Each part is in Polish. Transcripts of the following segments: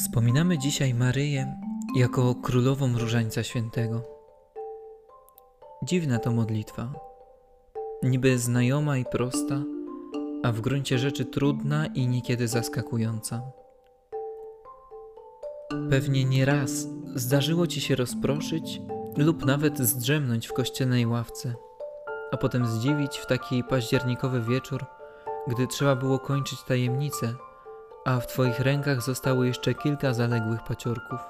Wspominamy dzisiaj Maryję jako królową Różańca Świętego. Dziwna to modlitwa. Niby znajoma i prosta, a w gruncie rzeczy trudna i niekiedy zaskakująca. Pewnie nie raz zdarzyło ci się rozproszyć lub nawet zdrzemnąć w kościelnej ławce, a potem zdziwić w taki październikowy wieczór, gdy trzeba było kończyć tajemnicę a w Twoich rękach zostało jeszcze kilka zaległych paciorków.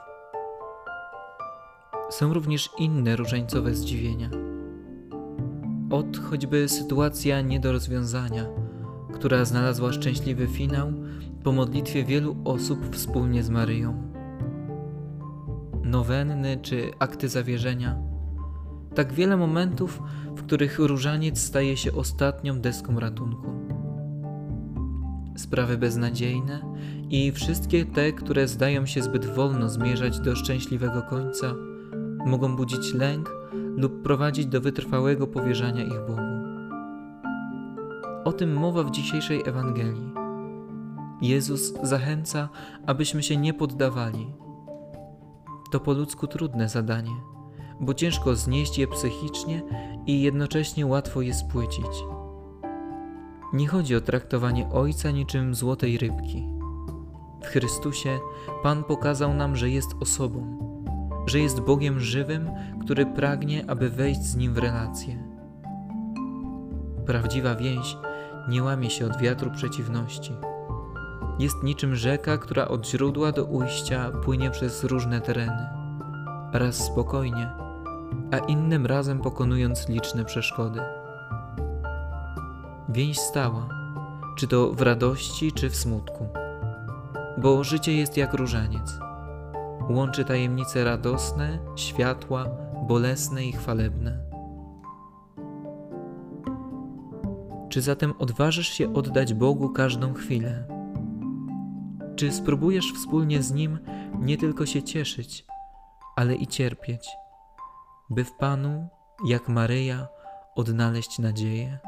Są również inne różańcowe zdziwienia. Od choćby sytuacja nie do rozwiązania, która znalazła szczęśliwy finał po modlitwie wielu osób wspólnie z Maryją. Nowenny czy akty zawierzenia. Tak wiele momentów, w których różaniec staje się ostatnią deską ratunku sprawy beznadziejne i wszystkie te, które zdają się zbyt wolno zmierzać do szczęśliwego końca, mogą budzić lęk lub prowadzić do wytrwałego powierzania ich Bogu. O tym mowa w dzisiejszej Ewangelii. Jezus zachęca, abyśmy się nie poddawali. To po ludzku trudne zadanie, bo ciężko znieść je psychicznie i jednocześnie łatwo je spłycić. Nie chodzi o traktowanie Ojca niczym złotej rybki. W Chrystusie Pan pokazał nam, że jest osobą, że jest Bogiem żywym, który pragnie, aby wejść z Nim w relację. Prawdziwa więź nie łamie się od wiatru przeciwności. Jest niczym rzeka, która od źródła do ujścia płynie przez różne tereny, raz spokojnie, a innym razem pokonując liczne przeszkody więź stała, czy to w radości, czy w smutku. Bo życie jest jak różaniec. Łączy tajemnice radosne, światła, bolesne i chwalebne. Czy zatem odważysz się oddać Bogu każdą chwilę? Czy spróbujesz wspólnie z Nim nie tylko się cieszyć, ale i cierpieć, by w Panu, jak Maryja, odnaleźć nadzieję?